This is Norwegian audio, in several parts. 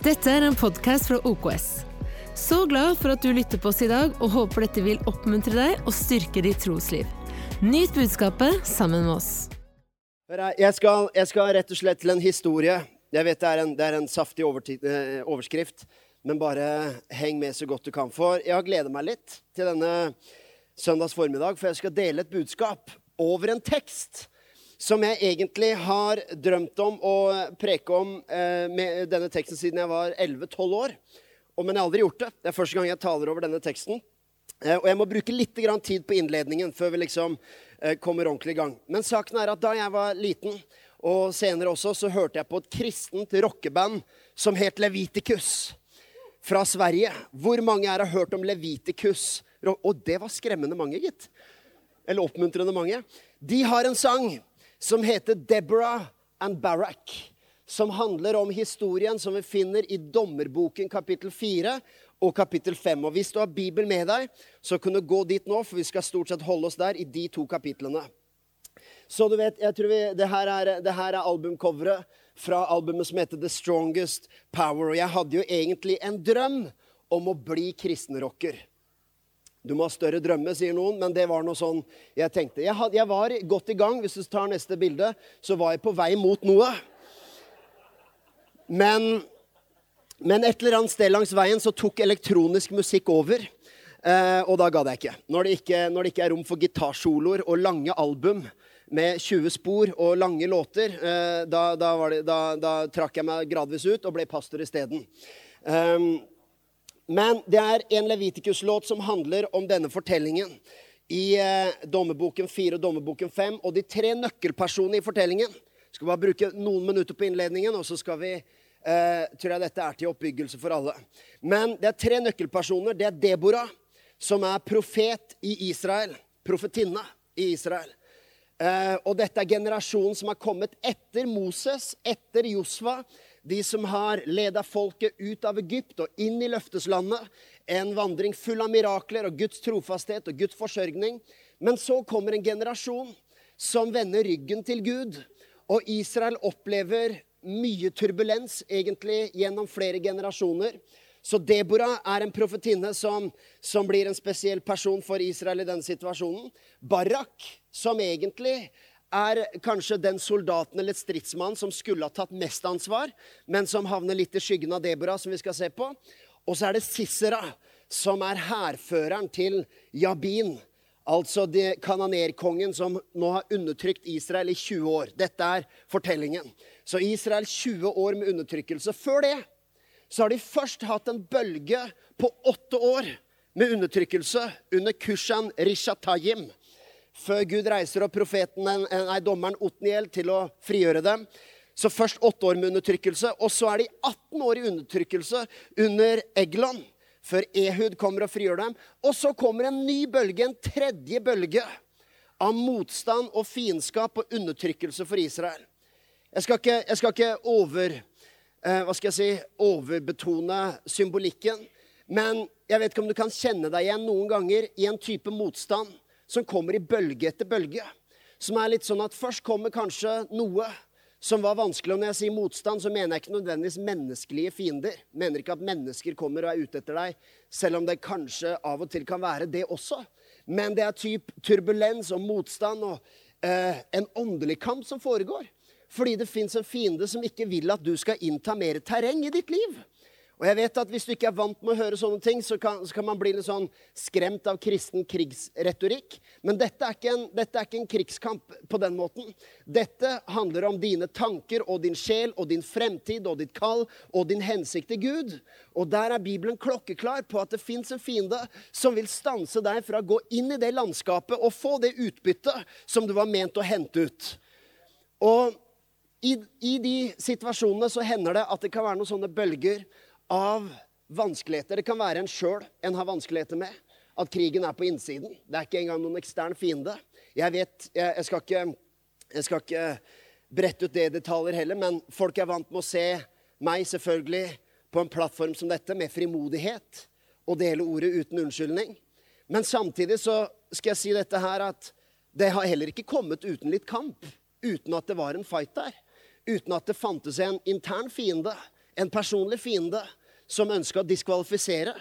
Dette er en podkast fra OKS. Så glad for at du lytter på oss i dag, og håper dette vil oppmuntre deg og styrke ditt trosliv. Nyt budskapet sammen med oss. Jeg skal, jeg skal rett og slett til en historie. Jeg vet det er en, det er en saftig overti- eh, overskrift, men bare heng med så godt du kan. For jeg har gledet meg litt til denne søndags formiddag, for jeg skal dele et budskap over en tekst som jeg egentlig har drømt om å preke om eh, med denne teksten siden jeg var 11-12 år. Og, men jeg har aldri gjort det. Det er første gang jeg taler over denne teksten. Eh, og jeg må bruke litt tid på innledningen før vi liksom eh, kommer ordentlig i gang. Men saken er at da jeg var liten, og senere også, så hørte jeg på et kristent rockeband som het Levitikus. Fra Sverige. Hvor mange her har hørt om Levitikus? Og det var skremmende mange, gitt. Eller oppmuntrende mange. De har en sang som heter Deborah and Barak. Som handler om historien som vi finner i Dommerboken kapittel 4 og kapittel 5. Og Hvis du har Bibel med deg, så kan du gå dit nå, for vi skal stort sett holde oss der i de to kapitlene. Så du vet, jeg tror vi, det, her er, det her er albumcoveret fra albumet som heter The Strongest Power. Og jeg hadde jo egentlig en drøm om å bli kristenrocker. Du må ha større drømme, sier noen, men det var noe sånn jeg tenkte. Jeg, had, jeg var godt i gang. Hvis du tar neste bilde, så var jeg på vei mot noe. Men, men et eller annet sted langs veien så tok elektronisk musikk over. Eh, og da gadd jeg ikke. Når det ikke, når det ikke er rom for gitarsoloer og lange album med 20 spor og lange låter, eh, da, da, det, da, da, trakk jeg meg gradvis ut og ble pastor isteden. Um, men det er en Levitikus-låt som handler om denne fortellingen i eh, Dommerboken 4 og Dommerboken 5. Og de tre nøkkelpersonene i fortellingen Jeg skal bare bruke noen minutter på innledningen, og så skal vi eh, tror jeg dette er til oppbyggelse for alle. Men det er tre nøkkelpersoner. Det er Deborah, som er profet i Israel. Profetinne i Israel. Eh, og dette er generasjonen som har kommet etter Moses, etter Josva de som har leda folket ut av Egypt og inn i løfteslandet. En vandring full av mirakler og Guds trofasthet og Guds forsørgning. Men så kommer en generasjon som vender ryggen til Gud. Og Israel opplever mye turbulens egentlig gjennom flere generasjoner. Så Deborah er en profetinne som, som, blir en spesiell person for Israel i denne situasjonen. Barak, som egentlig er kanskje den soldaten eller stridsmannen som skulle ha tatt mest ansvar, men som havner litt i skyggen av Deborah, som vi skal se på. Og så er det Sisera, som er hærføreren til Jabin. Altså kananerkongen som nå har undertrykt Israel i 20 år. Dette er fortellingen. Så Israel 20 år med undertrykkelse. Før det så har de først hatt en bølge på åtte år med undertrykkelse under Kushan Rishatayim før Gud reiser opp profeten, nei, dommeren Otniel til å frigjøre dem. Så først åtte år med undertrykkelse, og så er de 18 år i undertrykkelse under Eglon. Før Ehud kommer og frigjør dem. Og så kommer en ny bølge, en tredje bølge, av motstand og fiendskap og undertrykkelse for Israel. Jeg skal ikke, jeg skal ikke over, eh, hva skal jeg si, overbetone symbolikken. Men jeg vet ikke om du kan kjenne deg igjen noen ganger i en type motstand som kommer i bølge etter bølge. Som er litt sånn at først kommer kanskje noe som var vanskelig. Og når jeg sier motstand, så mener jeg ikke nødvendigvis menneskelige fiender. Mener ikke at mennesker kommer og er ute etter deg, selv om det kanskje av og til kan være det også. Men det er typ turbulens og motstand og eh, en åndelig kamp som foregår. Fordi det fins en fiende som ikke vil at du skal innta mer terreng i ditt liv. Og jeg vet at Hvis du ikke er vant med å høre sånne ting, så kan, så kan man bli litt sånn skremt av kristen krigsretorikk. Men dette er, en, dette er, ikke en, krigskamp på den måten. Dette handler om dine tanker og din sjel og din fremtid og ditt kall og din hensikt til Gud. Og der er Bibelen klokkeklar på at det fins en fiende som vil stanse deg fra å gå inn i det landskapet og få det utbyttet som du var ment å hente ut. Og i, i de situasjonene så hender det at det kan være noen sånne bølger av vanskeligheter. Det kan være en sjøl en har vanskeligheter med. At krigen er på innsiden. Det er ikke engang noen ekstern fiende. Jeg vet, jeg, jeg, skal, ikke, jeg skal ikke brette ut det i detaljer heller, men folk er vant med å se meg selvfølgelig på en plattform som dette med frimodighet og dele ordet uten unnskyldning. Men samtidig så skal jeg si dette her at det har heller ikke kommet uten litt kamp. Uten at det var en fight der. Uten at det fantes en intern fiende En personlig fiende som ønska å diskvalifisere.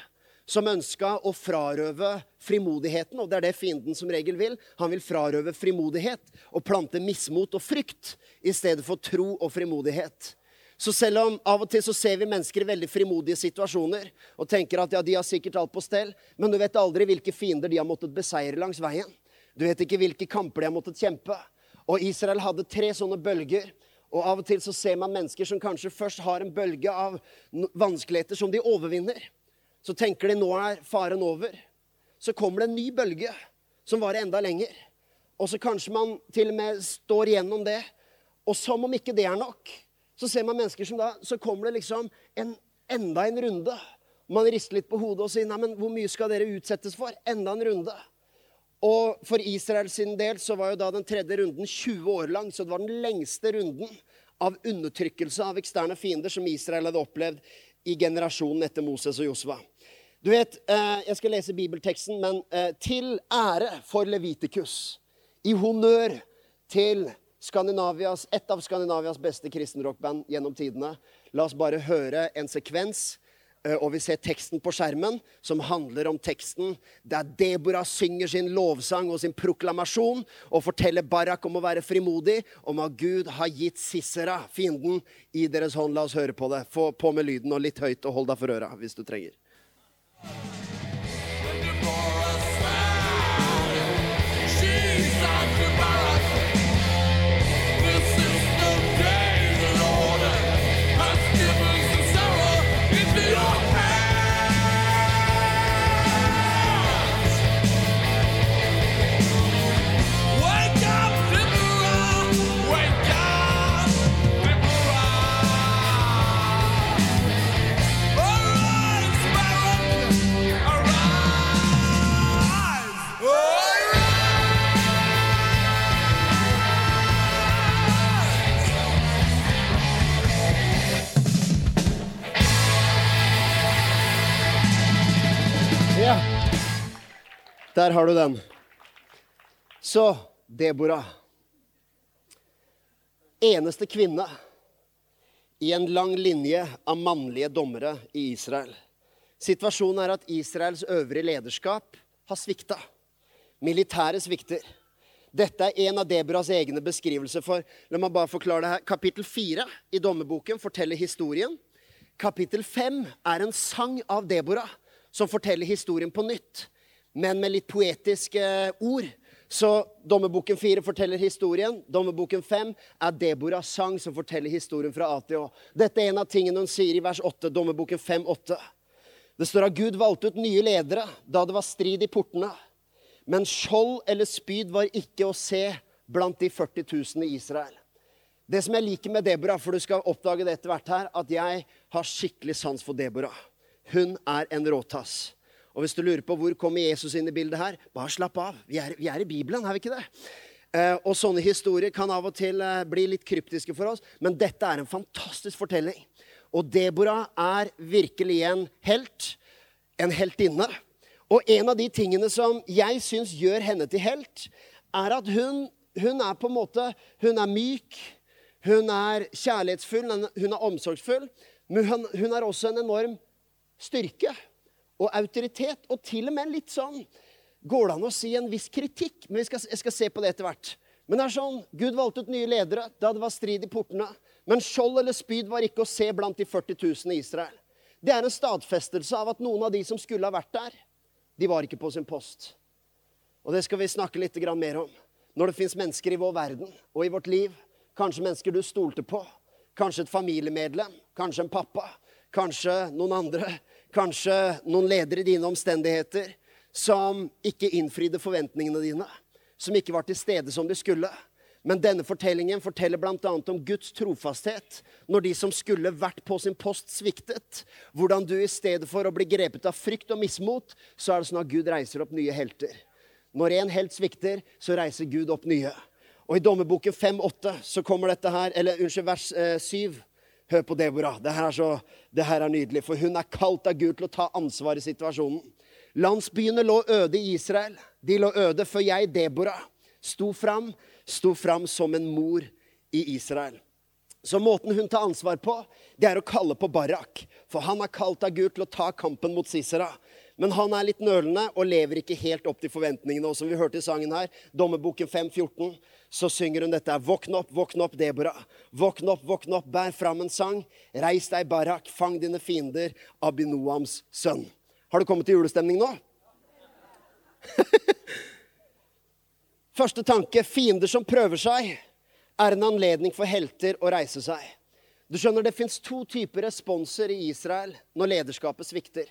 Som ønska å frarøve frimodigheten, og det er det fienden som regel vil. Han vil frarøve frimodighet og plante mismot og frykt i stedet for tro og frimodighet. Så selv om av og til så ser vi mennesker i veldig frimodige situasjoner og tenker at ja, de har sikkert alt på stell, men du vet aldri hvilke fiender de har måttet beseire langs veien. Du vet ikke hvilke kamper de har måttet kjempe. Og Israel hadde tre sånne bølger. Og av og til så ser man mennesker som kanskje først har en bølge av vanskeligheter som de overvinner. Så tenker de nå er faren over. Så kommer det en ny bølge som varer enda lenger. Og så kanskje man til og med står igjennom det. Og som om ikke det er nok, så ser man mennesker som da Så kommer det liksom en, enda en runde. Man rister litt på hodet og sier nei, men hvor mye skal dere utsettes for? Enda en runde. Og for Israel sin del så var jo da den tredje runden 20 år lang, så det var den lengste runden av undertrykkelse av eksterne fiender som Israel hadde opplevd i generasjonen etter Moses og Josva. Du vet, eh, Jeg skal lese bibelteksten, men eh, til ære for Levitikus, i honnør til Skandinavias, et av Skandinavias beste kristenrockband gjennom tidene. La oss bare høre en sekvens og vi ser teksten på skjermen, som handler om teksten der Deborah synger sin lovsang og sin proklamasjon og forteller Barak om å være frimodig, om at Gud har gitt Sisera, fienden, i deres hånd. La oss høre på det. Få på med lyden og litt høyt, og hold deg for øra hvis du trenger. Der har du den. Så Deborah. Eneste kvinne i en lang linje av mannlige dommere i Israel. Situasjonen er at Israels øvrige lederskap har svikta. Militæret svikter. Dette er en av Deborahs egne beskrivelser. for, La meg bare forklare det her. Kapittel fire i dommerboken forteller historien. Kapittel fem er en sang av Deborah som forteller historien på nytt men med litt poetiske ord. Så Dommerboken 4 forteller historien. Dommerboken 5 er Deborahs sang som forteller historien fra A. Dette er en av tingene hun sier i vers 8, Dommerboken 5, 8. Det står at Gud valgte ut nye ledere da det var strid i portene. Men skjold eller spyd var ikke å se blant de 40 000 i Israel. Det som jeg liker med Deborah, for du skal oppdage det etter hvert her, at jeg har skikkelig sans for Deborah. Hun er en råtass. Og hvis du lurer på hvor kommer Jesus inn i bildet her, bare slapp av. Vi er, vi er i Bibelen, er vi ikke det? Eh, og sånne historier kan av og til eh, bli litt kryptiske for oss, men dette er en fantastisk fortelling. Og Deborah er virkelig en helt. En heltinne. Og en av de tingene som jeg syns gjør henne til helt, er at hun, hun er på en måte Hun er myk, hun er kjærlighetsfull, hun er omsorgsfull, men hun, hun er også en enorm styrke og autoritet. Og til og med litt sånn går det an å si en viss kritikk. Men skal, jeg skal se på det etter hvert. Men det er sånn, Gud valgte ut nye ledere da det var strid i portene. Men skjold eller spyd var ikke å se blant de 40 000 i Israel. Det er en stadfestelse av at noen av de som skulle ha vært der, de var ikke på sin post. Og det skal vi snakke litt mer om. Når det fins mennesker i vår verden og i vårt liv, kanskje mennesker du stolte på, kanskje et familiemedlem, kanskje en pappa, kanskje noen andre kanskje noen ledere i dine omstendigheter som ikke innfridde forventningene dine, som ikke var til stede som de skulle. Men denne fortellingen forteller bl.a. om Guds trofasthet når de som skulle vært på sin post, sviktet. Hvordan du i stedet for å bli grepet av frykt og mismot, så er det sånn at Gud reiser opp nye helter. Når en helt svikter, så reiser Gud opp nye. Og i Dommerboken 5-8 så kommer dette her, eller unnskyld, vers eh, 7 Hør på Deborah. Det her, er så, det her er nydelig. For hun er kalt av Gud til å ta ansvar i situasjonen. Landsbyene lå øde i Israel. De lå øde før jeg, Deborah, sto fram, sto fram som en mor i Israel. Så måten hun tar ansvar på, det er å kalle på Barak. For han er kalt av Gud til å ta kampen mot Sisera. Men han er litt nølende og lever ikke helt opp til forventningene. Og som vi hørte i sangen her, Dommerboken 5.14, så synger hun dette. Våkn opp, våkn opp, Deborah. Våkn opp, våkn opp, bær fram en sang. Reis deg, Barak, fang dine fiender, Abinoams sønn. Har du kommet til julestemning nå? Første tanke fiender som prøver seg, er en anledning for helter å reise seg. Du skjønner, Det fins to typer responser i Israel når lederskapet svikter.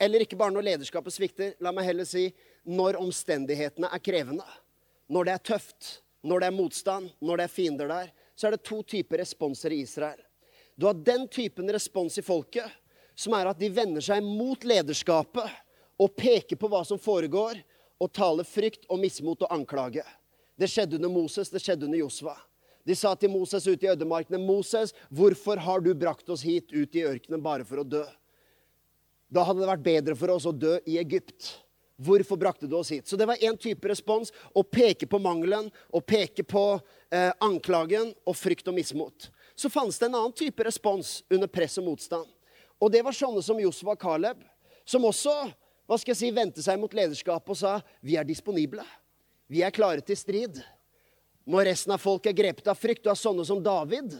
Eller ikke bare når lederskapet svikter, la meg heller si når omstendighetene er krevende. Når det er tøft, når det er motstand, når det er fiender der, så er det to typer responser i Israel. Du har den typen respons i folket som er at de vender seg mot lederskapet og peker på hva som foregår, og taler frykt og mismot og anklage. Det skjedde under Moses, det skjedde under Josva. De sa til Moses ute i ødemarkene, 'Moses, hvorfor har du brakt oss hit ut i ørkenen bare for å dø?' Da hadde det vært bedre for oss å dø i Egypt. Hvorfor brakte du oss hit? Så det var én type respons. Å peke på mangelen, å peke på eh, anklagen og frykt og mismot. Så fantes det en annen type respons under press og motstand. Og det var sånne som Josef og Caleb, som også hva skal jeg si, vendte seg mot lederskapet og sa vi er disponible. Vi er klare til strid. Når resten av folk er grepet av frykt. Du har sånne som David,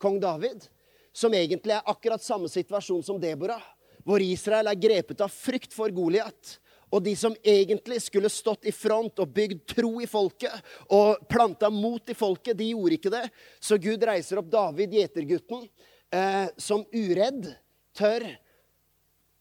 kong David, som egentlig er akkurat samme situasjon som Deborah, hvor Israel er grepet av frykt for Goliat. Og de som egentlig skulle stått i front og bygd tro i folket og planta mot i folket, de gjorde ikke det. Så Gud reiser opp David, gjetergutten, eh, som uredd, tør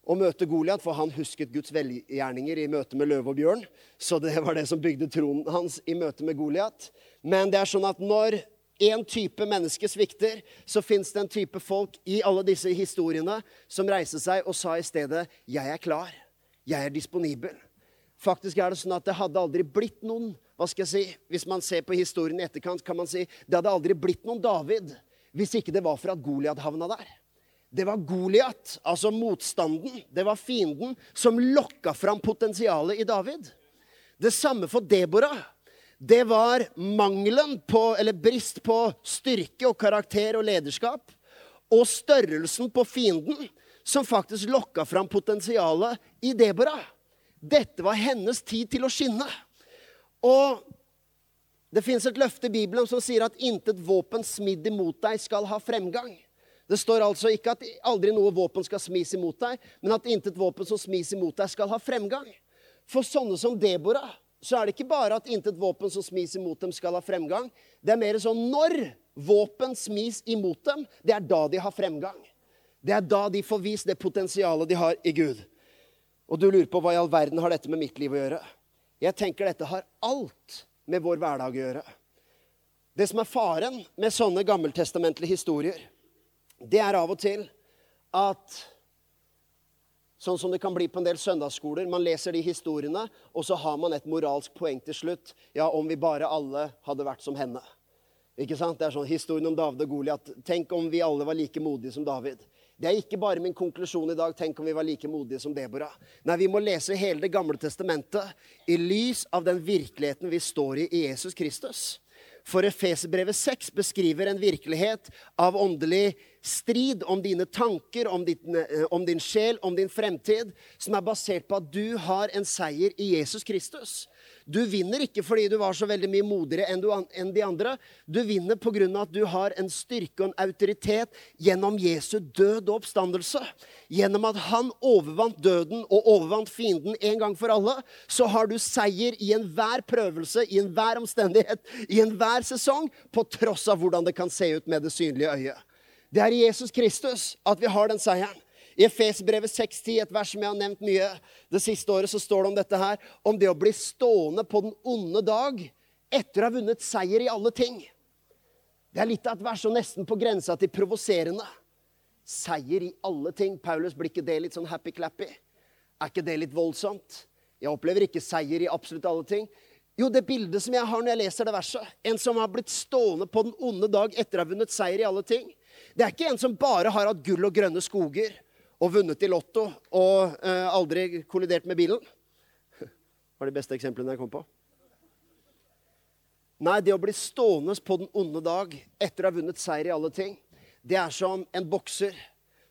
å møte Goliat, for han husket Guds velgjerninger i møte med løve og bjørn. Så det var det som bygde troen hans i møte med Goliat. Men det er sånn at når én type menneske svikter, så fins det en type folk i alle disse historiene som reiser seg og sa i stedet 'Jeg er klar. Jeg er disponibel'. Faktisk er det sånn at det hadde aldri blitt noen hva skal jeg si, Hvis man ser på historien i etterkant, kan man si det hadde aldri blitt noen David hvis ikke det var for at Goliat havna der. Det var Goliat, altså motstanden, det var fienden, som lokka fram potensialet i David. Det samme for Deborah. Det var mangelen på, eller brist på styrke og karakter og lederskap. Og størrelsen på fienden som faktisk lokka fram potensialet i Deborah. Dette var hennes tid til å skinne. Og det fins et løfte i Bibelen som sier at intet våpen smidd imot deg skal ha fremgang. Det står altså ikke at aldri noe våpen skal smis imot deg, men at intet våpen som smis imot deg, skal ha fremgang. For sånne som Deborah så er det ikke bare at intet våpen som smis imot dem, skal ha fremgang. Det er mer sånn når våpen smis imot dem, det er da de har fremgang. Det er da de får vist det potensialet de har i Gud. Og du lurer på hva i all verden har dette med mitt liv å gjøre? Jeg tenker dette har alt med vår hverdag å gjøre. Det som er faren med sånne gammeltestamentlige historier, det er av og til at Sånn som det kan bli på en del søndagsskoler. Man leser de historiene, og så har man et moralsk poeng til slutt. Ja, om vi bare alle hadde vært som henne. Ikke sant? Det er sånn Historien om David og Goliat. Tenk om vi alle var like modige som David. Det er ikke bare min konklusjon i dag. Tenk om vi var like modige som Deborah. Nei, vi må lese hele Det gamle testamentet i lys av den virkeligheten vi står i i Jesus Kristus. For Efeserbrevet 6 beskriver en virkelighet av åndelig strid om dine tanker, om din, eh, om din, sjel, om din fremtid, som er basert på at du har en seier i Jesus Kristus. Du vinner ikke fordi du var så veldig mye modigere enn, enn de andre. Du vinner pga. at du har en styrke og en autoritet gjennom Jesu død og oppstandelse. Gjennom at han overvant døden og overvant fienden en gang for alle, så har du seier i enhver prøvelse, i enhver omstendighet, i enhver sesong, på tross av hvordan det kan se ut med det synlige øyet. Det er i Jesus Kristus at vi har den seieren. I Efesbrevet 6,10, et vers som jeg har nevnt mye det siste året, så står det om dette her, om det å bli stående på den onde dag etter å ha vunnet seier i alle ting. Det er litt av et vers og nesten på grensa til provoserende. Seier i alle ting. Paulus, blir ikke det litt sånn happy-clappy? Er ikke det litt voldsomt? Jeg opplever ikke seier i absolutt alle ting. Jo, det bildet som jeg har når jeg leser det verset. En som har blitt stående på den onde dag etter å ha vunnet seier i alle ting. Det er ikke en som bare har hatt gull og grønne skoger og vunnet i Lotto og eh, aldri kollidert med bilen. Det var de beste eksemplene jeg kom på. Nei, det å bli stående på den onde dag etter å ha vunnet seier i alle ting, det er som en bokser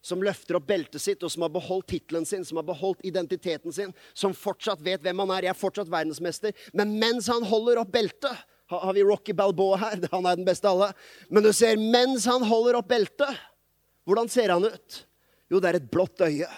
som løfter opp beltet sitt, og som har beholdt tittelen sin, som har beholdt identiteten sin, som fortsatt vet hvem han er. Jeg er fortsatt verdensmester. Men mens han holder opp beltet Har vi Rocky Balboa her? Han er den beste av alle. Men du ser, mens han holder opp beltet, hvordan ser han ut? Jo, det er et blått øye.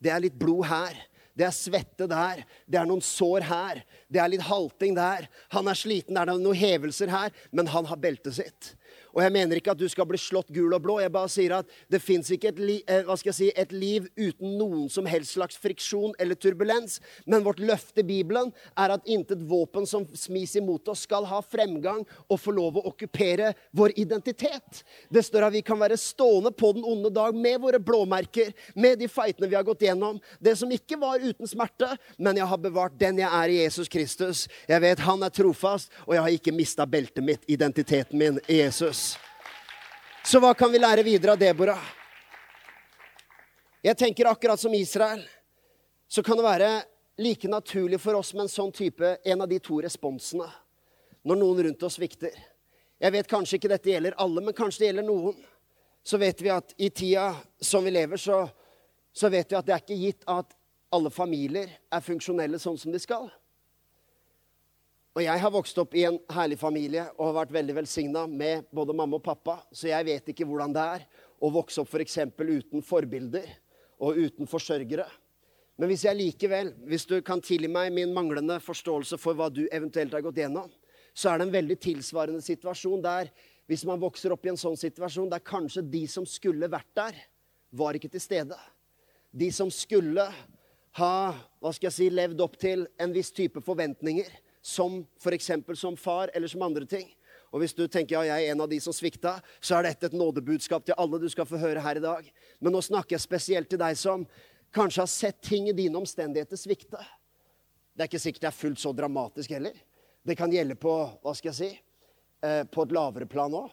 Det er litt blod her. Det er svette der. Det er noen sår her. Det er litt halting der. Han er sliten, det er noen hevelser her. Men han har beltet sitt. Og jeg mener ikke at du skal bli slått gul og blå. Jeg bare sier at det fins ikke et, li, eh, si, et, liv uten noen som helst slags friksjon eller turbulens. Men vårt løfte i Bibelen er at intet våpen som smis imot oss, skal ha fremgang og få lov å okkupere vår identitet. Det står at vi kan være stående på den onde dag med våre blåmerker, med de feitene vi har gått gjennom. Det som ikke var uten smerte, men jeg har bevart den jeg er i Jesus Kristus. Jeg vet han er trofast, og jeg har ikke mista beltet mitt, identiteten min, i Jesus. Så hva kan vi lære videre av Deborah? Jeg tenker akkurat som Israel, så kan det være like naturlig for oss med en sånn type, en av de to responsene, når noen rundt oss svikter. Jeg vet kanskje ikke dette gjelder alle, men kanskje det gjelder noen. Så vet vi at i tida som vi lever, så, så vet vi at det er ikke gitt at alle familier er funksjonelle sånn som de skal. Og jeg har vokst opp i en herlig familie og har vært veldig velsigna med både mamma og pappa, så jeg vet ikke hvordan det er å vokse opp f.eks. For uten forbilder og uten forsørgere. Men hvis jeg likevel, hvis du kan tilgi meg min manglende forståelse for hva du eventuelt har gått gjennom, så er det en veldig tilsvarende situasjon der hvis man vokser opp i en sånn situasjon der kanskje de som skulle vært der, var ikke til stede. De som skulle ha hva skal jeg si, levd opp til en viss type forventninger som f.eks. som far eller som andre ting. Og hvis du tenker ja, jeg er en av de som svikta, så er dette et nådebudskap til alle du skal få høre her i dag. Men nå snakker jeg spesielt til deg som kanskje har sett ting i dine omstendigheter svikte. Det er ikke sikkert det er fullt så dramatisk heller. Det kan gjelde på hva skal jeg si, eh, på et lavere plan òg.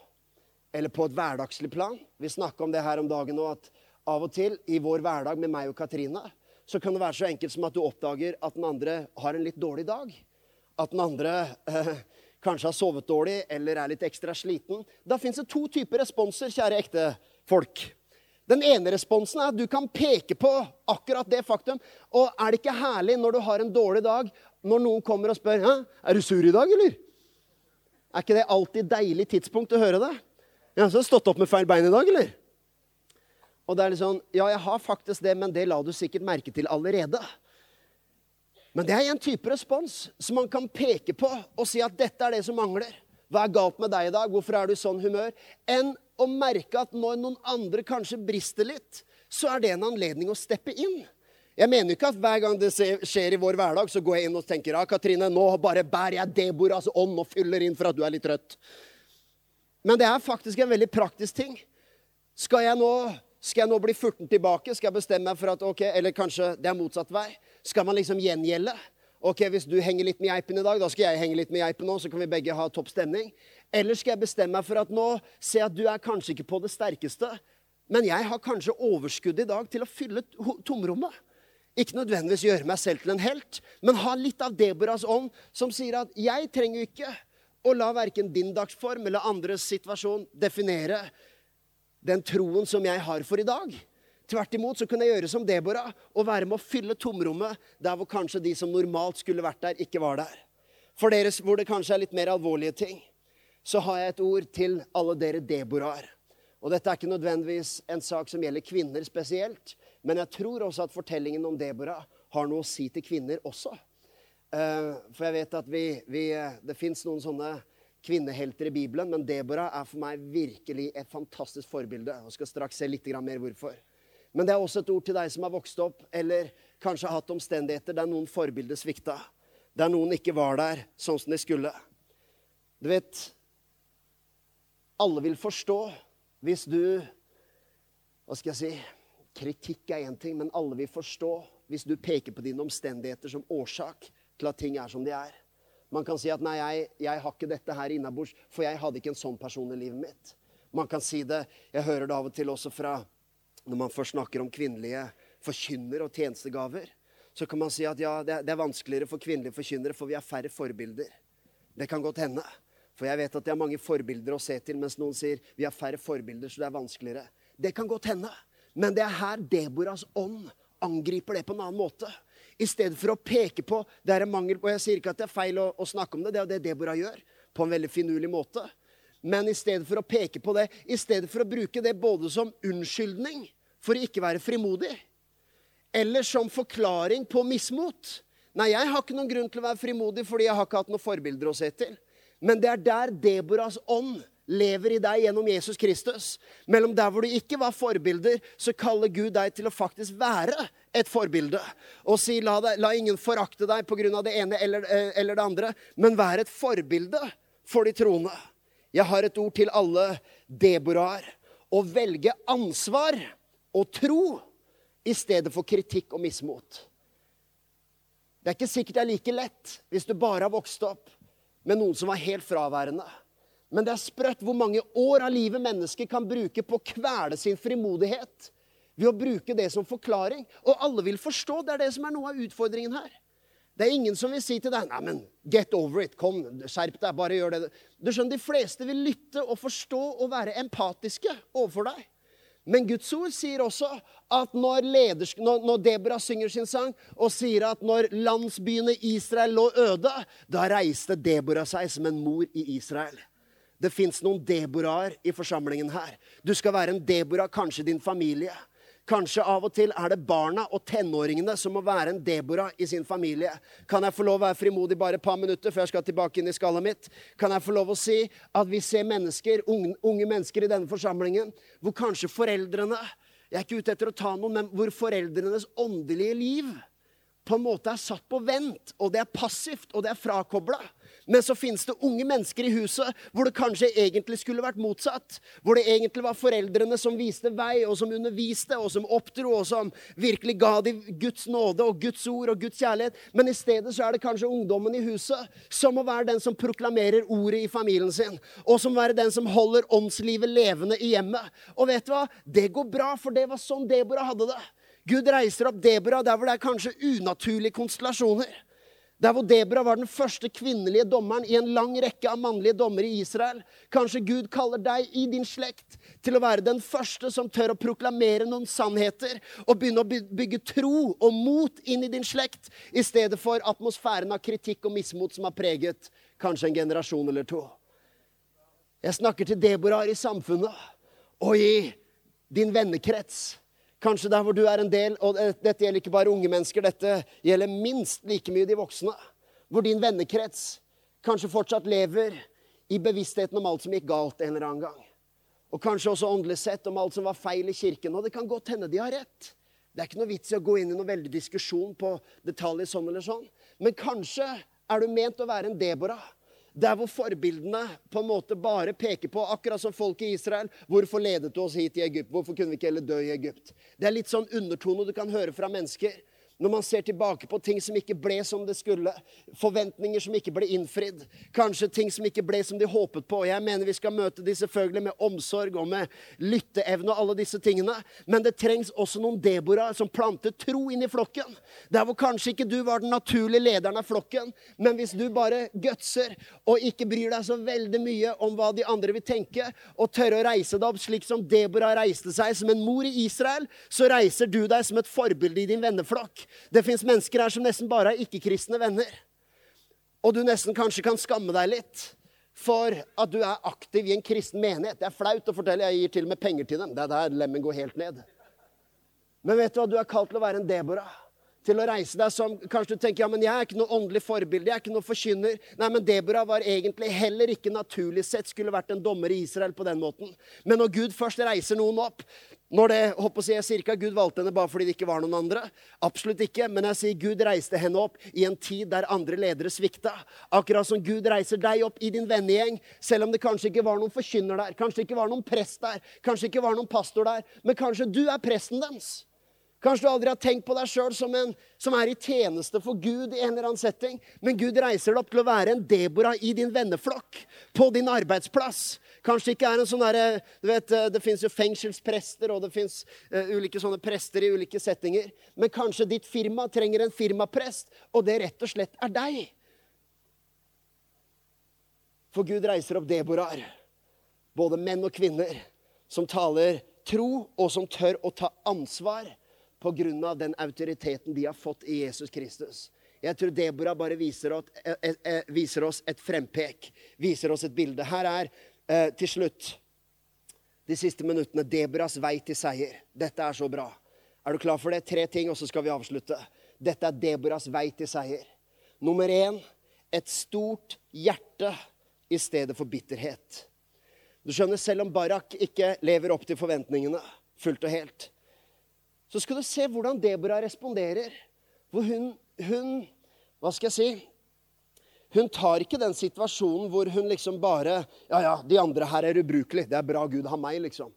Eller på et hverdagslig plan. Vi snakka om det her om dagen òg, at av og til i vår hverdag med meg og Katrine, så kan det være så enkelt som at du oppdager at den andre har en litt dårlig dag at den andre eh, kanskje har sovet dårlig eller er litt ekstra sliten. Da fins det to typer responser, kjære ekte folk. Den ene responsen er at du kan peke på akkurat det faktum. Og er det ikke herlig når du har en dårlig dag, når noen kommer og spør er du sur i dag, eller? Er ikke det alltid deilig tidspunkt å høre det? Ja, så har du stått opp med feil bein i dag, eller? Og det er litt sånn Ja, jeg har faktisk det, men det la du sikkert merke til allerede. Men det er en type respons som man kan peke på og si at dette er det som mangler. Hva er galt med deg i dag? Hvorfor er du i sånn humør? Enn å merke at når noen andre kanskje brister litt, så er det en anledning å steppe inn. Jeg mener ikke at hver gang det skjer i vår hverdag, så går jeg inn og tenker ja, Katrine, nå bare bærer jeg Deboras ånd og fyller inn for at du er litt trøtt. Men det er faktisk en veldig praktisk ting. Skal jeg nå, skal jeg nå bli furten tilbake? Skal jeg bestemme meg for at ok, Eller kanskje det er motsatt vei. Skal man liksom gjengjelde? Ok, Hvis du henger litt med geipen i dag, da skal jeg henge litt med geipen nå, så kan vi begge ha topp stemning. Eller skal jeg bestemme meg for at nå se at du er kanskje ikke på det sterkeste, men jeg har kanskje overskudd i dag til å fylle tomrommet. Ikke nødvendigvis gjøre meg selv til en helt, men ha litt av Deboras ånd, som sier at jeg trenger ikke å la verken din dagsform eller andres situasjon definere den troen som jeg har for i dag. Tvert imot så kunne jeg gjøre som Deborah og være med å fylle tomrommet der hvor kanskje de som normalt skulle vært der, ikke var der. For dere hvor det kanskje er litt mer alvorlige ting, så har jeg et ord til alle dere Deborah-er. Og dette er ikke nødvendigvis en sak som gjelder kvinner spesielt, men jeg tror også at fortellingen om Deborah har noe å si til kvinner også. Eh, for jeg vet at vi, vi, det fins noen sånne kvinnehelter i Bibelen, men Deborah er for meg virkelig et fantastisk forbilde. Og skal straks se litt mer hvorfor. Men det er også et ord til deg som har vokst opp, eller kanskje har hatt omstendigheter der noen forbilder svikta. Der noen ikke var der sånn som de skulle. Du vet Alle vil forstå hvis du Hva skal jeg si? Kritikk er én ting, men alle vil forstå hvis du peker på dine omstendigheter som årsak til at ting er som de er. Man kan si at 'nei, jeg, jeg har ikke dette her innabords, for jeg hadde ikke en sånn person i livet mitt'. Man kan si det Jeg hører det av og til også fra når man først snakker om kvinnelige forkynner og tjenestegaver, så kan man si at ja, det er vanskeligere for kvinnelige forkynnere, for vi har færre forbilder. Det kan godt hende. For jeg vet at det er mange forbilder å se til, mens noen sier vi har færre forbilder, så det er vanskeligere. Det kan godt hende. Men det er her Deboras ånd angriper det på en annen måte. I stedet for å peke på det er en mangel Og jeg sier ikke at det er feil å, å snakke om det, det er jo det Deborah gjør. På en veldig finurlig måte. Men i stedet for å peke på det, i stedet for å bruke det både som unnskyldning for å ikke være frimodig, eller som forklaring på mismot Nei, jeg har ikke noen grunn til å være frimodig fordi jeg har ikke hatt noen forbilder å se til. Men det er der Deborahs ånd lever i deg gjennom Jesus Kristus. Mellom der hvor du ikke var forbilder, så kaller Gud deg til å faktisk være et forbilde. Og si la, deg, la ingen forakte deg pga. det ene eller, eh, eller, det andre, men vær et forbilde for de troende. Jeg har et ord til alle Deboraer. Å velge ansvar og tro i stedet for kritikk og mismot. Det er ikke sikkert det er like lett hvis du bare har vokst opp med noen som var helt fraværende. Men det er sprøtt hvor mange år av livet mennesker kan bruke på å kvele sin frimodighet ved å bruke det som forklaring. Og alle vil forstå. Det er det som er noe av utfordringen her. Det er ingen som vil si til deg Nei, men get over it. Kom, skjerp deg. Bare gjør det. Du skjønner, De fleste vil lytte og forstå og være empatiske overfor deg. Men Guds ord sier også at når, leders, når, når Debra synger sin sang og sier at når landsbyene Israel lå øde, da reiste Debora seg som en mor i Israel. Det fins noen Deboraer i forsamlingen her. Du skal være en Debora, kanskje din familie. Kanskje av og til er det barna og tenåringene som må være en Debora i sin familie. Kan jeg få lov å være frimodig bare et par minutter før jeg skal tilbake inn i skallet mitt? Kan jeg få lov å si at vi ser mennesker, unge, unge mennesker i denne forsamlingen hvor kanskje foreldrene Jeg er ikke ute etter å ta noen, men hvor foreldrenes åndelige liv på en måte er satt på vent, og det er passivt, og det er frakobla. Men så finnes det unge mennesker i huset hvor det kanskje egentlig skulle vært motsatt. Hvor det egentlig var foreldrene som viste vei, og som underviste, og som oppdro, og som virkelig ga dem Guds nåde og Guds ord og Guds kjærlighet. Men i stedet så er det kanskje ungdommen i huset som må være den som proklamerer ordet i familien sin. Og som må være den som holder åndslivet levende i hjemmet. Og vet du hva? Det går bra, for det var sånn Debora hadde det. Gud reiser opp Debora der hvor det er kanskje unaturlige konstellasjoner. Der hvor Debra var den første kvinnelige dommeren i en lang rekke av mannlige dommere i Israel. Kanskje Gud kaller deg i din slekt til å være den første som tør å proklamere noen sannheter og begynne å bygge tro og mot inn i din slekt, i stedet for atmosfæren av kritikk og mismot som har preget kanskje en generasjon eller to. Jeg snakker til Deborah i samfunnet og i din vennekrets. Kanskje der hvor du er en del, og dette gjelder ikke bare unge mennesker, dette gjelder minst like mye de voksne. Hvor din vennekrets kanskje fortsatt lever i bevisstheten om alt som gikk galt en eller annen gang. Og kanskje også åndelig sett om alt som var feil i kirken. Og det kan godt hende de har rett. Det er ikke noe vits i å gå inn i noen veldig diskusjon på detaljer sånn eller sånn. Men kanskje er du ment å være en Deborah der hvor forbildene på en måte bare peker på, akkurat som folk i Israel Hvorfor ledet du oss hit i Egypt? Hvorfor kunne vi ikke heller dø i Egypt? Det er litt sånn undertone du kan høre fra mennesker. Når man ser tilbake på ting som ikke ble som det skulle, forventninger som ikke ble innfridd, kanskje ting som ikke ble som de håpet på. Jeg mener vi skal møte de selvfølgelig med omsorg og med lytteevne og alle disse tingene. Men det trengs også noen Debora som planter tro inn i flokken. Der hvor kanskje ikke du var den naturlige lederen av flokken, men hvis du bare gutser og ikke bryr deg så veldig mye om hva de andre vil tenke, og tørre å reise deg opp slik som Debora reiste seg som en mor i Israel, så reiser du deg som et forbilde i din venneflokk. Det fins mennesker her som nesten bare er ikke-kristne venner. Og du nesten kanskje kan skamme deg litt for at du er aktiv i en kristen menighet. Det er flaut å fortelle. Jeg gir til og med penger til dem. Det er der lemmen går helt ned. Men vet du hva? Du er kalt til å være en Deborah. Til å reise deg som Kanskje du tenker ja, men jeg er ikke noe åndelig forbilde. Jeg er ikke noe forkynner. Nei, men Deborah var egentlig heller ikke naturlig sett skulle vært en dommer i Israel på den måten. Men når Gud først reiser noen opp, når det, håper jeg, cirka, Gud valgte henne bare fordi det ikke var noen andre. Absolutt ikke. Men jeg sier Gud reiste henne opp i en tid der andre ledere svikta. Akkurat som Gud reiser deg opp i din vennegjeng, selv om det kanskje ikke var noen forkynner der, kanskje ikke var noen prest der, kanskje ikke var noen pastor der, men kanskje du er presten deres. Kanskje du aldri har tenkt på deg sjøl som en som er i tjeneste for Gud i en eller annen setting. Men Gud reiser deg opp til å være en Debora i din venneflokk, på din arbeidsplass. Kanskje ikke er en sånn derre du vet, eh, Det fins jo fengselsprester, og det fins uh, ulike sånne prester i ulike settinger. Men kanskje ditt firma trenger en firmaprest, og det rett og slett er deg. For Gud reiser opp Deborar, både menn og kvinner, som taler tro, og som tør å ta ansvar pga. den autoriteten de har fått i Jesus Kristus. Jeg tror Deborah bare eh, eh, eh, viser oss, et frempek, viser oss et bilde. Her er til slutt de siste minuttene Deborahs vei til seier. Dette er så bra. Er du klar for det? Tre ting, og så skal vi avslutte. Dette er Deborahs vei til seier. Nummer én et stort hjerte i stedet for bitterhet. Du skjønner, Selv om Barak ikke lever opp til forventningene fullt og helt, så skal du se hvordan Deborah responderer. Hvor hun, hun Hva skal jeg si? Hun tar ikke den situasjonen hvor hun liksom bare Ja, ja, de andre her er ubrukelige. Det er bra Gud har meg, liksom.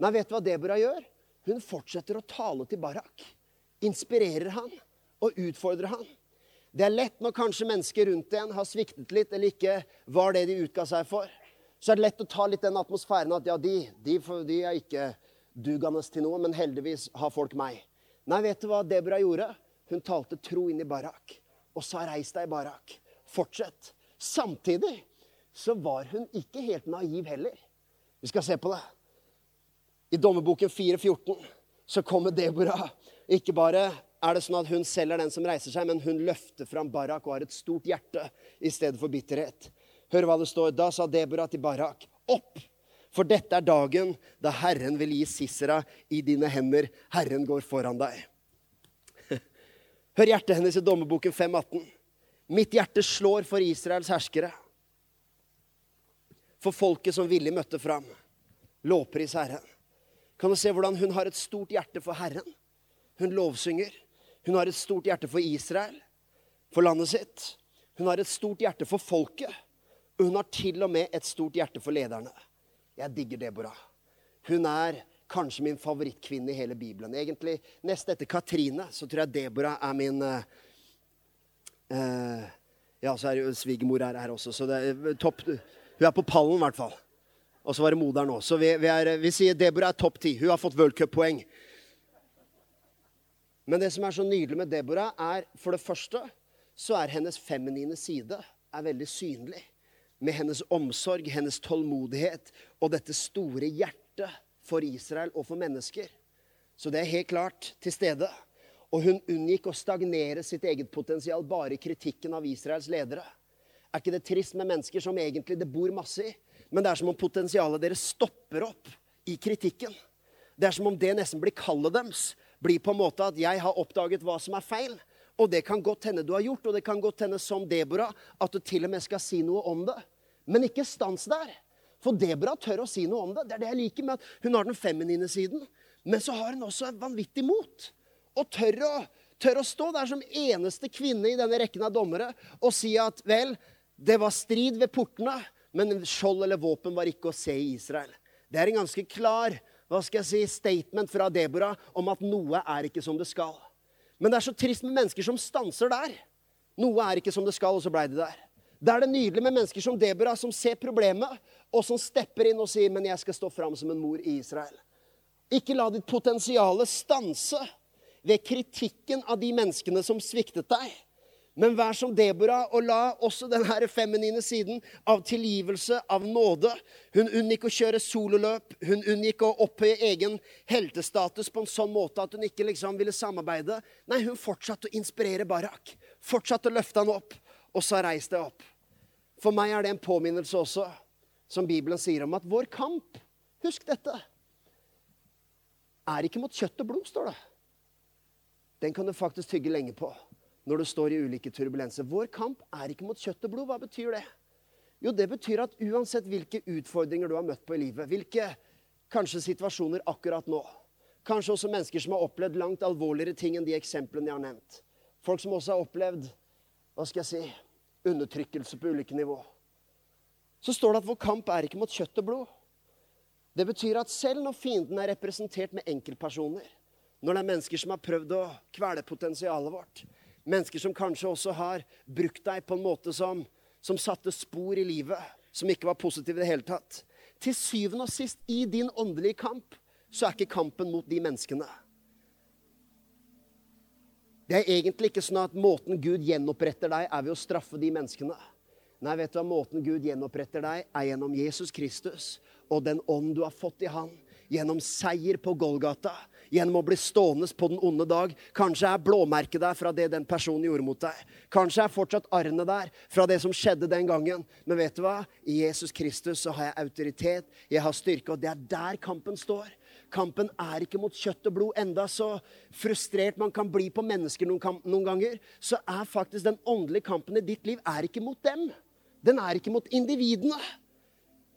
Nei, vet du hva Deborah gjør? Hun fortsetter å tale til Barak. Inspirerer han og utfordrer han. Det er lett når kanskje mennesker rundt en har sviktet litt eller ikke var det de utga seg for. Så er det lett å ta litt den atmosfæren at ja, de, de, de er ikke dugende til noe, men heldigvis har folk meg. Nei, vet du hva Deborah gjorde? Hun talte tro inn i Barak og sa 'reis deg, Barak'. Fortsett. Samtidig så var hun ikke helt naiv heller. Vi skal se på det. I Dommerboken 4.14 så kommer Deborah. Ikke bare er det sånn at hun selv er den som reiser seg, men hun løfter fram Barak og har et stort hjerte i stedet for bitterhet. Hør hva det står. Da sa Deborah til Barak, opp! For dette er dagen da Herren vil gi Sisera i dine hender. Herren går foran deg. Hør hjertet hennes i Dommerboken 5,18. Mitt hjerte slår for Israels herskere. For folket som villig møtte fram. Lovpris Herren. Kan du se hvordan hun har et stort hjerte for Herren? Hun lovsynger. Hun har et stort hjerte for Israel, for landet sitt. Hun har et stort hjerte for folket. Og hun har til og med et stort hjerte for lederne. Jeg digger Deborah. Hun er kanskje min favorittkvinne i hele Bibelen. Egentlig Nest etter Katrine så tror jeg Deborah er min uh, Ja, så er svigermor her, her også, så det er topp Hun er på pallen, i hvert fall. Og så var det moderen òg. Så vi, vi, er, vi, sier Deborah er topp ti. Hun har fått worldcuppoeng. Men det som er så nydelig med Deborah, er for det første så er hennes feminine side er veldig synlig med hennes omsorg, hennes tålmodighet og dette store hjertet for Israel og for mennesker. Så det er helt klart til stede. Og hun unngikk å stagnere sitt eget potensial bare i kritikken av Israels ledere. Er ikke det trist med mennesker som egentlig det bor masse i, men det er som om potensialet deres stopper opp i kritikken? Det er som om det nesten blir kallet deres. Blir på en måte at 'jeg har oppdaget hva som er feil'. Og det kan godt hende du har gjort, og det kan godt hende som Deborah at du til og med skal si noe om det. Men ikke stans der. For Deborah tør å si noe om det. Det er det jeg liker med at hun har den feminine siden. Men så har hun også vanvittig mot. Og tør å, tør å stå der som eneste kvinne i denne rekken av dommere og si at vel, det var strid ved portene, men skjold eller våpen var ikke å se i Israel. Det er en ganske klar hva skal jeg si, statement fra Deborah om at noe er ikke som det skal. Men det er så trist med mennesker som stanser der. Noe er ikke som det skal, og så blei det der. Da er det nydelig med mennesker som Deborah, som ser problemet, og som stepper inn og sier, 'Men jeg skal stå fram som en mor i Israel'. Ikke la ditt potensial stanse ved kritikken av de menneskene som sviktet deg. Men vær som Deborah og la også denne feminine siden av tilgivelse, av nåde Hun unngikk å kjøre sololøp. Hun unngikk å opphøye egen heltestatus på en sånn måte at hun ikke liksom ville samarbeide. Nei, hun fortsatte å inspirere Barak. Fortsatte å løfte han opp. Og så reis deg opp. For meg er det en påminnelse også, som Bibelen sier om at vår kamp Husk dette. Er ikke mot kjøtt og blod, står det. Den kan du faktisk tygge lenge på når du står i ulike turbulenser. Vår kamp er ikke mot kjøtt og blod. Hva betyr det? Jo, det betyr at uansett hvilke utfordringer du har møtt på i livet, hvilke kanskje situasjoner akkurat nå, kanskje også mennesker som har opplevd langt alvorligere ting enn de eksemplene jeg har nevnt, folk som også har opplevd hva skal jeg si, undertrykkelse på ulike nivå. Så står det at vår kamp er ikke mot kjøtt og blod. Det betyr at selv når fienden er representert med enkeltpersoner, når det er mennesker som har prøvd å kvele potensialet vårt, mennesker som kanskje også har brukt deg på en måte som, som satte spor i livet, som ikke var positive i det hele tatt Til syvende og sist, i din åndelige kamp, så er ikke kampen mot de menneskene. Det er egentlig ikke sånn at måten Gud gjenoppretter deg, er ved å straffe de menneskene. Nei, vet du hva? Måten Gud gjenoppretter deg, er gjennom Jesus Kristus og den ånd du har fått i Han. Gjennom seier på Golgata. Gjennom å bli stående på den onde dag. Kanskje er blåmerket der fra det den personen gjorde mot deg. Kanskje er fortsatt arrene der fra det som skjedde den gangen. Men vet du hva? I Jesus Kristus så har jeg autoritet, jeg har styrke, og det er der kampen står. Kampen er ikke mot kjøtt og blod. Enda så frustrert man kan bli på mennesker noen, noen ganger, så er faktisk den åndelige kampen i ditt liv er ikke mot dem. Den er ikke mot individene.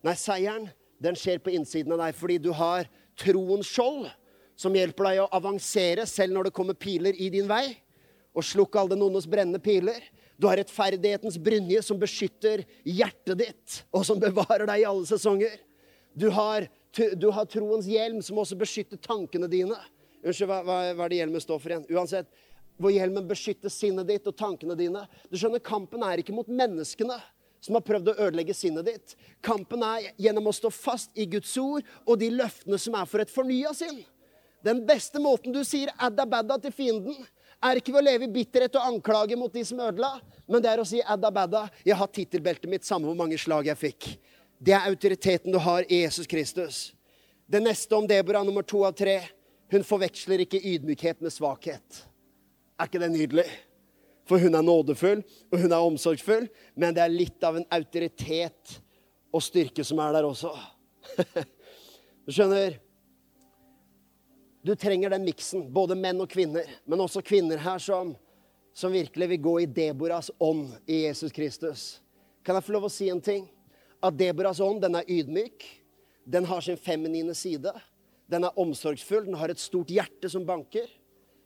Nei, seieren den skjer på innsiden av deg fordi du har troens skjold, som hjelper deg å avansere selv når det kommer piler i din vei, og slukke alle den ondes brennende piler. Du har rettferdighetens brynje som beskytter hjertet ditt, og som bevarer deg i alle sesonger. Du har, du har troens hjelm, som også beskytter tankene dine. Unnskyld, hva, hva, hva er det hjelmen står for igjen? Uansett, hvor hjelmen beskytter sinnet ditt og tankene dine. Du skjønner, Kampen er ikke mot menneskene som har prøvd å ødelegge sinnet ditt. Kampen er gjennom å stå fast i Guds ord og de løftene som er for et fornya sinn. Den beste måten du sier adda badda til fienden, er ikke ved å leve i bitterhet og anklage mot de som ødela, men det er å si adda badda. Jeg har tittelbeltet mitt, samme hvor mange slag jeg fikk. Det er autoriteten du har i Jesus Kristus. Det neste om Deborah, nummer to av tre. Hun forveksler ikke ydmykhet med svakhet. Er ikke det nydelig? For hun er nådefull, og hun er omsorgsfull, men det er litt av en autoritet og styrke som er der også. Du skjønner? Du trenger den miksen, både menn og kvinner, men også kvinner her som, som virkelig vil gå i Deboras ånd i Jesus Kristus. Kan jeg få lov å si en ting? At Deboras ånd, den er ydmyk. Den har sin feminine side. Den er omsorgsfull, den har et stort hjerte som banker.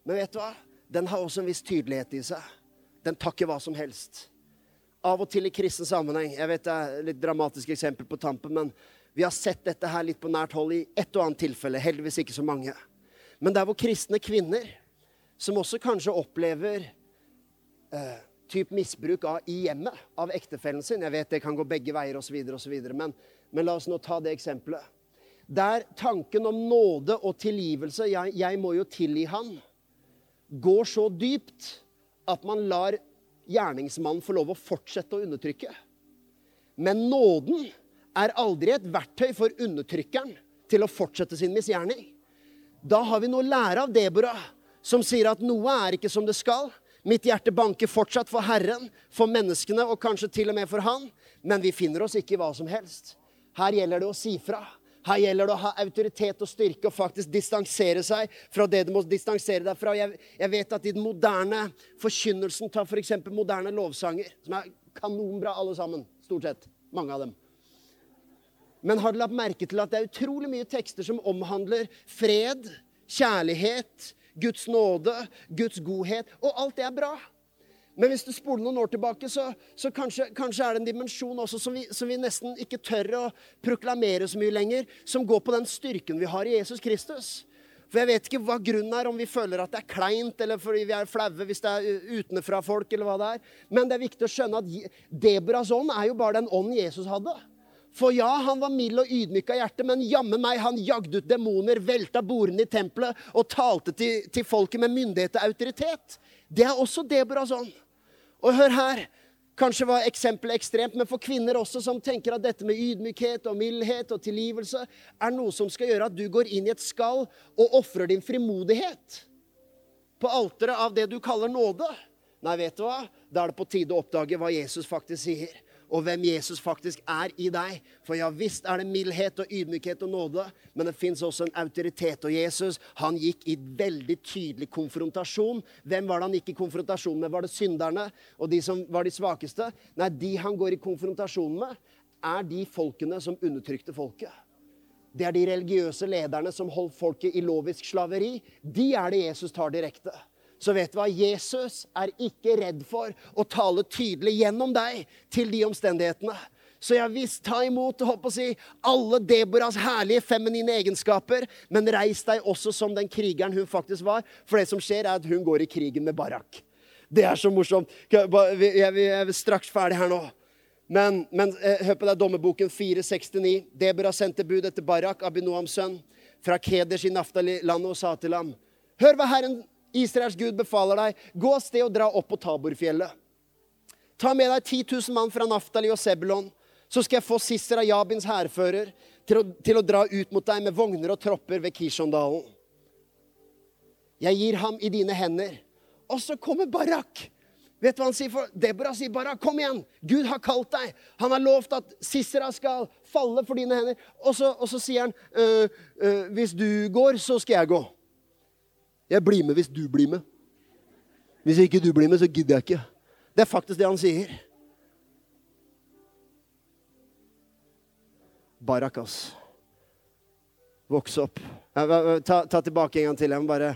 Men vet du hva? Den har også en viss tydelighet i seg. Den tar ikke hva som helst. Av og til i kristen sammenheng Jeg vet det er litt dramatisk eksempel på tampen, men vi har sett dette her litt på nært hold i ett og annet tilfelle. Heldigvis ikke så mange. Men der hvor kristne kvinner, som også kanskje opplever eh, typ misbruk av, i hjemmet av ektefellen sin Jeg vet det kan gå begge veier osv., men, men la oss nå ta det eksempelet. Der tanken om nåde og tilgivelse jeg, jeg må jo tilgi han går så dypt at man lar gjerningsmannen få lov å fortsette å undertrykke. Men nåden er aldri et verktøy for undertrykkeren til å fortsette sin misgjerning. Da har vi noe å lære av Deborah, som sier at noe er ikke som det skal. Mitt hjerte banker fortsatt for Herren, for menneskene og kanskje til og med for Han. Men vi finner oss ikke i hva som helst. Her gjelder det å si fra. Her gjelder det å ha autoritet og styrke og faktisk distansere seg fra det du må distansere deg fra. Jeg, jeg vet at i den moderne forkynnelsen, ta f.eks. moderne lovsanger, som er kanonbra alle sammen, stort sett, mange av dem. Men har du lagt merke til at det er utrolig mye tekster som omhandler fred, kjærlighet, Guds nåde, Guds godhet, og alt det er bra. Men hvis du spoler noen år tilbake, så, så kanskje, kanskje, er det en dimensjon også som vi, som vi, nesten ikke tør å proklamere så mye lenger, som går på den styrken vi har i Jesus Kristus. For jeg vet ikke hva grunnen er, om vi føler at det er kleint, eller fordi vi er flaue hvis det er utenfra folk, eller hva det er. Men det er viktig å skjønne at Deborahs ånd er jo bare den ånden Jesus hadde. For ja, han var mild og ydmyk av hjerte, men jammen meg, han jagde ut demoner, velta bordene i tempelet og talte til, til folket med myndighet og autoritet. Det er også Deborahs ånd. Og hør her. Kanskje var eksempelet ekstremt, men for kvinner også som tenker at dette med ydmykhet og mildhet og tilgivelse er noe som skal gjøre at du går inn i et skall og ofrer din frimodighet på alteret av det du kaller nåde. Nei, vet du hva? Da er det på tide å oppdage hva Jesus faktisk sier og hvem Jesus faktisk er i deg. For ja visst er det mildhet og ydmykhet og nåde, men det fins også en autoritet. Og Jesus han gikk i veldig tydelig konfrontasjon. Hvem var det han gikk i konfrontasjon med? Var det synderne og de som var de svakeste? Nei, de han går i konfrontasjon med, er de folkene som undertrykte folket. Det er de religiøse lederne som holdt folket i lovisk slaveri. De er det Jesus tar direkte så vet du hva? Jesus er ikke redd for å tale tydelig gjennom deg til de omstendighetene. Så jeg visst ta imot håper å si, alle Deboras herlige feminine egenskaper, men reis deg også som den krigeren hun faktisk var. For det som skjer, er at hun går i krigen med Barak. Det er så morsomt. Jeg er straks ferdig her nå. Men, men eh, hør på deg, dommerboken 469. Debora sendte bud etter Barak, Abinoams sønn, fra Keders i Naftali-landet og sa til ham Hør hva Herren Israels Gud befaler deg, gå av sted og dra opp på Taborfjellet. Ta med deg 10 000 mann fra Naftali og Sebulon. Så skal jeg få Sisera Jabins hærfører til, til, å dra ut mot deg med vogner og tropper ved Kishondalen. Jeg gir ham i dine hender. Og så kommer Barak. Vet du hva han sier? For Deborah sier 'Barak, 'Kom igjen! Gud har kalt deg.' Han har lovt at Sisera skal falle for dine hender. Og så, og så sier han, øh, øh, 'Hvis du går, så skal jeg gå.' Jeg blir med hvis du blir med. Hvis ikke du blir med, så gidder jeg ikke. Det er faktisk det han sier. Barakas. Vokse Voks opp. Ta, ta, tilbake en gang til. Jeg må bare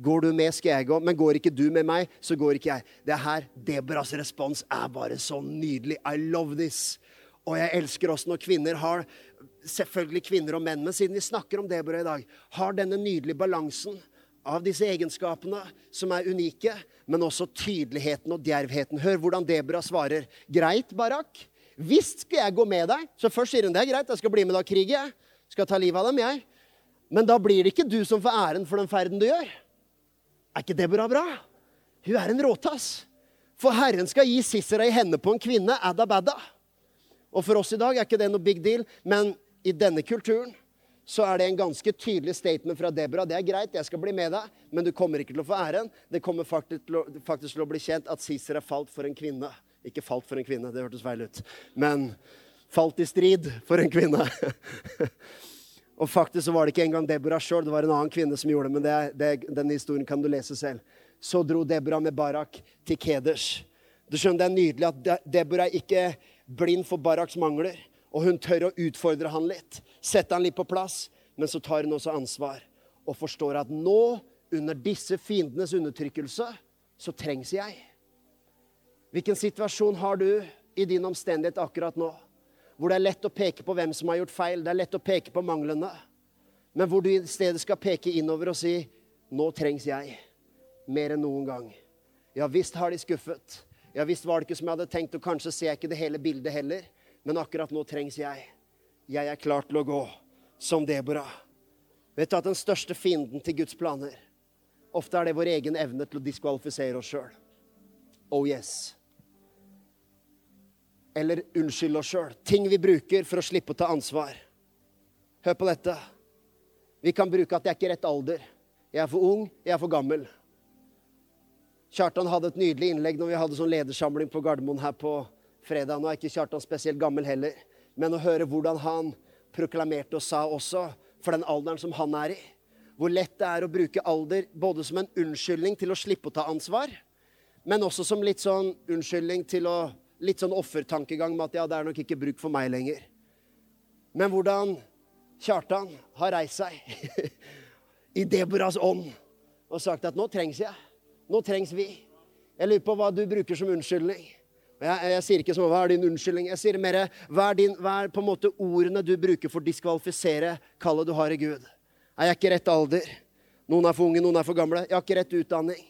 Går du med, skal jeg gå. Men går ikke du med meg, så går ikke jeg. Det her, Deborahs respons er bare så nydelig. I love this. Og jeg elsker også når kvinner har Selvfølgelig kvinner og menn, men siden vi snakker om Deborah i dag, har denne nydelige balansen av disse egenskapene som er unike, men også tydeligheten og djervheten. Hør hvordan Deborah svarer. Greit, Barak. Visst skal jeg gå med deg. Så først sier hun det er greit, jeg skal bli med deg og krige. Jeg skal ta livet av dem, jeg. Men da blir det ikke du som får æren for den ferden du gjør. Er ikke Deborah bra? Hun er en råtass. For Herren skal gi Sisera i hendene på en kvinne, adda badda. Og for oss i dag er ikke det noe big deal, men i denne kulturen så er det en ganske tydelig statement fra Deborah. Det er greit, jeg skal bli med deg, men du kommer ikke til å få æren. Det kommer faktisk til å, faktisk til å bli kjent at Sisera falt for en kvinne. Ikke falt for en kvinne, det hørtes feil ut. Men falt i strid for en kvinne. Og faktisk så var det ikke engang Deborah sjøl, det var en annen kvinne som gjorde det. Men det, det, den historien kan du lese selv. Så dro Deborah med Barak til Keders. Du skjønner, Det er nydelig at Deborah ikke er blind for Baraks mangler. Og hun tør å utfordre han litt. Sette han litt på plass. Men så tar hun også ansvar og forstår at nå, under disse fiendenes undertrykkelse, så trengs jeg. Hvilken situasjon har du i din omstendighet akkurat nå? hvor det er lett å peke på hvem som har gjort feil. Det er lett å peke på manglene. Men hvor du i stedet skal peke innover og si nå trengs jeg mer enn noen gang. Ja visst har de skuffet. Ja visst var det ikke som jeg hadde tenkt, og kanskje ser jeg ikke det hele bildet heller. Men akkurat nå trengs jeg. Jeg er klar til å gå som Deborah. Vet du at den største fienden til Guds planer Ofte er det vår egen evne til å diskvalifisere oss sjøl. Oh yes eller unnskylde oss sjøl. Ting vi bruker for å slippe å ta ansvar. Hør på dette. Vi kan bruke at jeg er ikke rett alder. Jeg er for ung, jeg er for gammel. Kjartan hadde et nydelig innlegg når vi hadde sånn ledersamling på Gardermoen her på fredag. Nå er ikke Kjartan spesielt gammel heller, men å høre hvordan han proklamerte og sa også, for den alderen som han er i, hvor lett det er å bruke alder både som en unnskyldning til å slippe å ta ansvar, men også som litt sånn unnskyldning til å litt sånn offertankegang med at ja, det er nok ikke bruk for meg lenger. Men hvordan Kjartan har reist seg i Deborahs ånd og sagt at nå trengs jeg. Nå trengs vi. Jeg lurer på hva du bruker som unnskyldning. Jeg, jeg sier ikke sånn, hva er din unnskyldning? Jeg sier mer hva er, din, hva er på en måte ordene du bruker for å diskvalifisere kallet du har i Gud? Er jeg ikke rett alder? Noen er for unge, noen er for gamle. Jeg har ikke rett utdanning.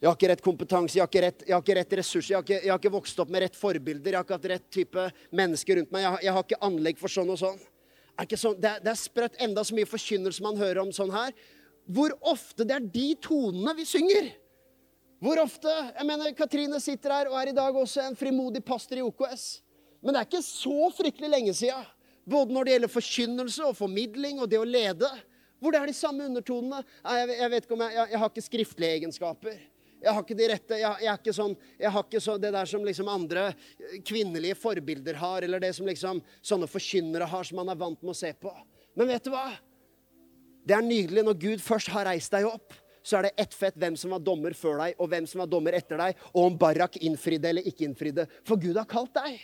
Jeg har ikke rett kompetanse, jeg har ikke rett, har ikke rett ressurser, jeg har ikke, jeg har ikke, vokst opp med rett forbilder, jeg har ikke hatt rett type mennesker rundt meg. Jeg har, jeg har ikke anlegg for sånn og sånn. Er sånn det, er, det er sprøtt enda så mye forkynnelse man hører om sånn her. Hvor ofte det er de tonene vi synger. Hvor ofte jeg mener, Katrine sitter her og er i dag også en frimodig pastor i OKS. Men det er ikke så fryktelig lenge sida, både når det gjelder forkynnelse og formidling og det å lede, hvor det er de samme undertonene. Jeg, jeg vet ikke om jeg, jeg, jeg har ikke skriftlige egenskaper. Jeg har ikke de rette Jeg, jeg, er ikke sånn, jeg har ikke så, det der som liksom andre kvinnelige forbilder har, eller det som liksom sånne forkynnere har, som man er vant med å se på. Men vet du hva? Det er nydelig når Gud først har reist deg opp. Så er det ett fett hvem som var dommer før deg, og hvem som var dommer etter deg, og om Barak innfridde eller ikke innfridde. For Gud har kalt deg.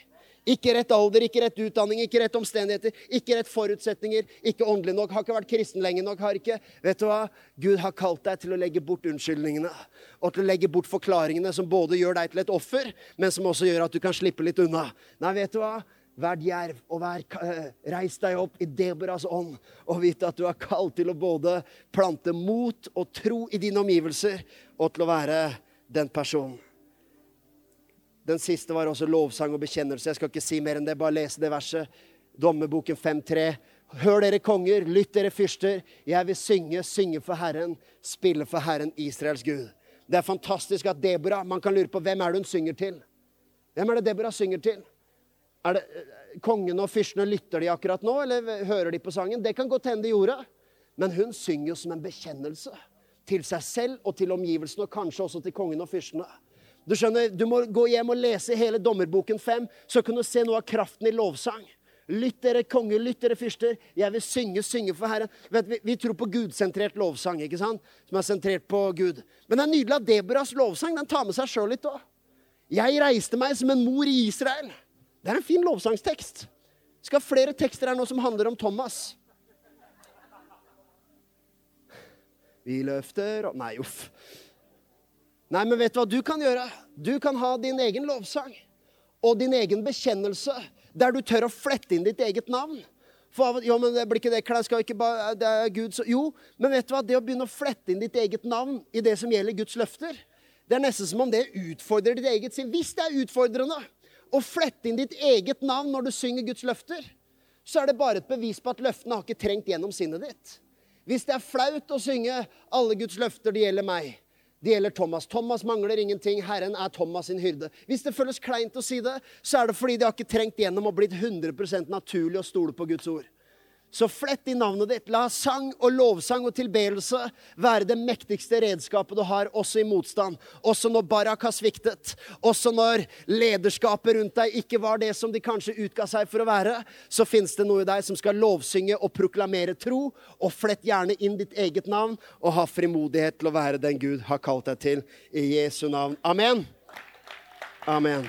Ikke rett alder, ikke rett utdanning, ikke rett omstendigheter, ikke rett forutsetninger, ikke åndelig nok, har ikke vært kristen lenge nok, har ikke Vet du hva? Gud har kalt deg til å legge bort unnskyldningene og til å legge bort forklaringene som både gjør deg til et offer, men som også gjør at du kan slippe litt unna. Nei, vet du hva? Vær djerv og vær, uh, reis deg opp i Deboras ånd og vite at du er kalt til å både plante mot og tro i dine omgivelser og til å være den personen. Den siste var også lovsang og bekjennelse. Jeg skal ikke si mer enn det, bare lese det verset. Dommeboken 5.3. Hør dere konger, lytt dere fyrster. Jeg vil synge, synge for Herren, spille for Herren, Israels Gud. Det er fantastisk at Debora Man kan lure på hvem er det hun synger til. Hvem er det Debora synger til? Er det eh, Kongen og fyrstene lytter de akkurat nå, eller hører de på sangen? Det kan godt hende de gjorde. Men hun synger jo som en bekjennelse til seg selv og til omgivelsene, og kanskje også til kongen og fyrstene. Du skjønner, du må gå hjem og lese hele Dommerboken 5, så kan du se noe av kraften i lovsang. Lytt dere konger, lytt dere fyrster. Jeg vil synge, synge for Herren. Vet, vi, vi, tror på gudsentrert lovsang, ikke sant? som er sentrert på Gud. Men det er nydelig at Deborahs lovsang den tar med seg sjøl litt òg. Jeg reiste meg som en mor i Israel. Det er en fin lovsangstekst. Vi skal ha flere tekster her nå som handler om Thomas. Vi løfter opp Nei, uff. Nei, men vet du hva du kan gjøre? Du kan ha din egen lovsang og din egen bekjennelse, der du tør å flette inn ditt eget navn. For, jo, men det blir ikke det klær, skal ikke bare, det er Gud, så, Jo, men vet du hva? Det å begynne å flette inn ditt eget navn i det som gjelder Guds løfter, det er nesten som om det utfordrer ditt eget sinn. Hvis det er utfordrende å flette inn ditt eget navn når du synger Guds løfter, så er det bare et bevis på at løftene har ikke trengt gjennom sinnet ditt. Hvis det er flaut å synge 'Alle Guds løfter, det gjelder meg', det gjelder Thomas. Thomas mangler ingenting. Herren er Thomas sin hyrde. Hvis det føles kleint å si det, så er det fordi de har ikke trengt gjennom og blitt 100% naturlig å stole på Guds ord. Så flett i navnet ditt. La sang og lovsang og tilbedelse være det mektigste redskapet du har, også i motstand. Også når Barak har sviktet. Også når lederskapet rundt deg ikke var det som de kanskje utga seg for å være. Så fins det noe i deg som skal lovsynge og proklamere tro. Og flett gjerne inn ditt eget navn, og ha frimodighet til å være den Gud har kalt deg til. I Jesu navn. Amen. Amen.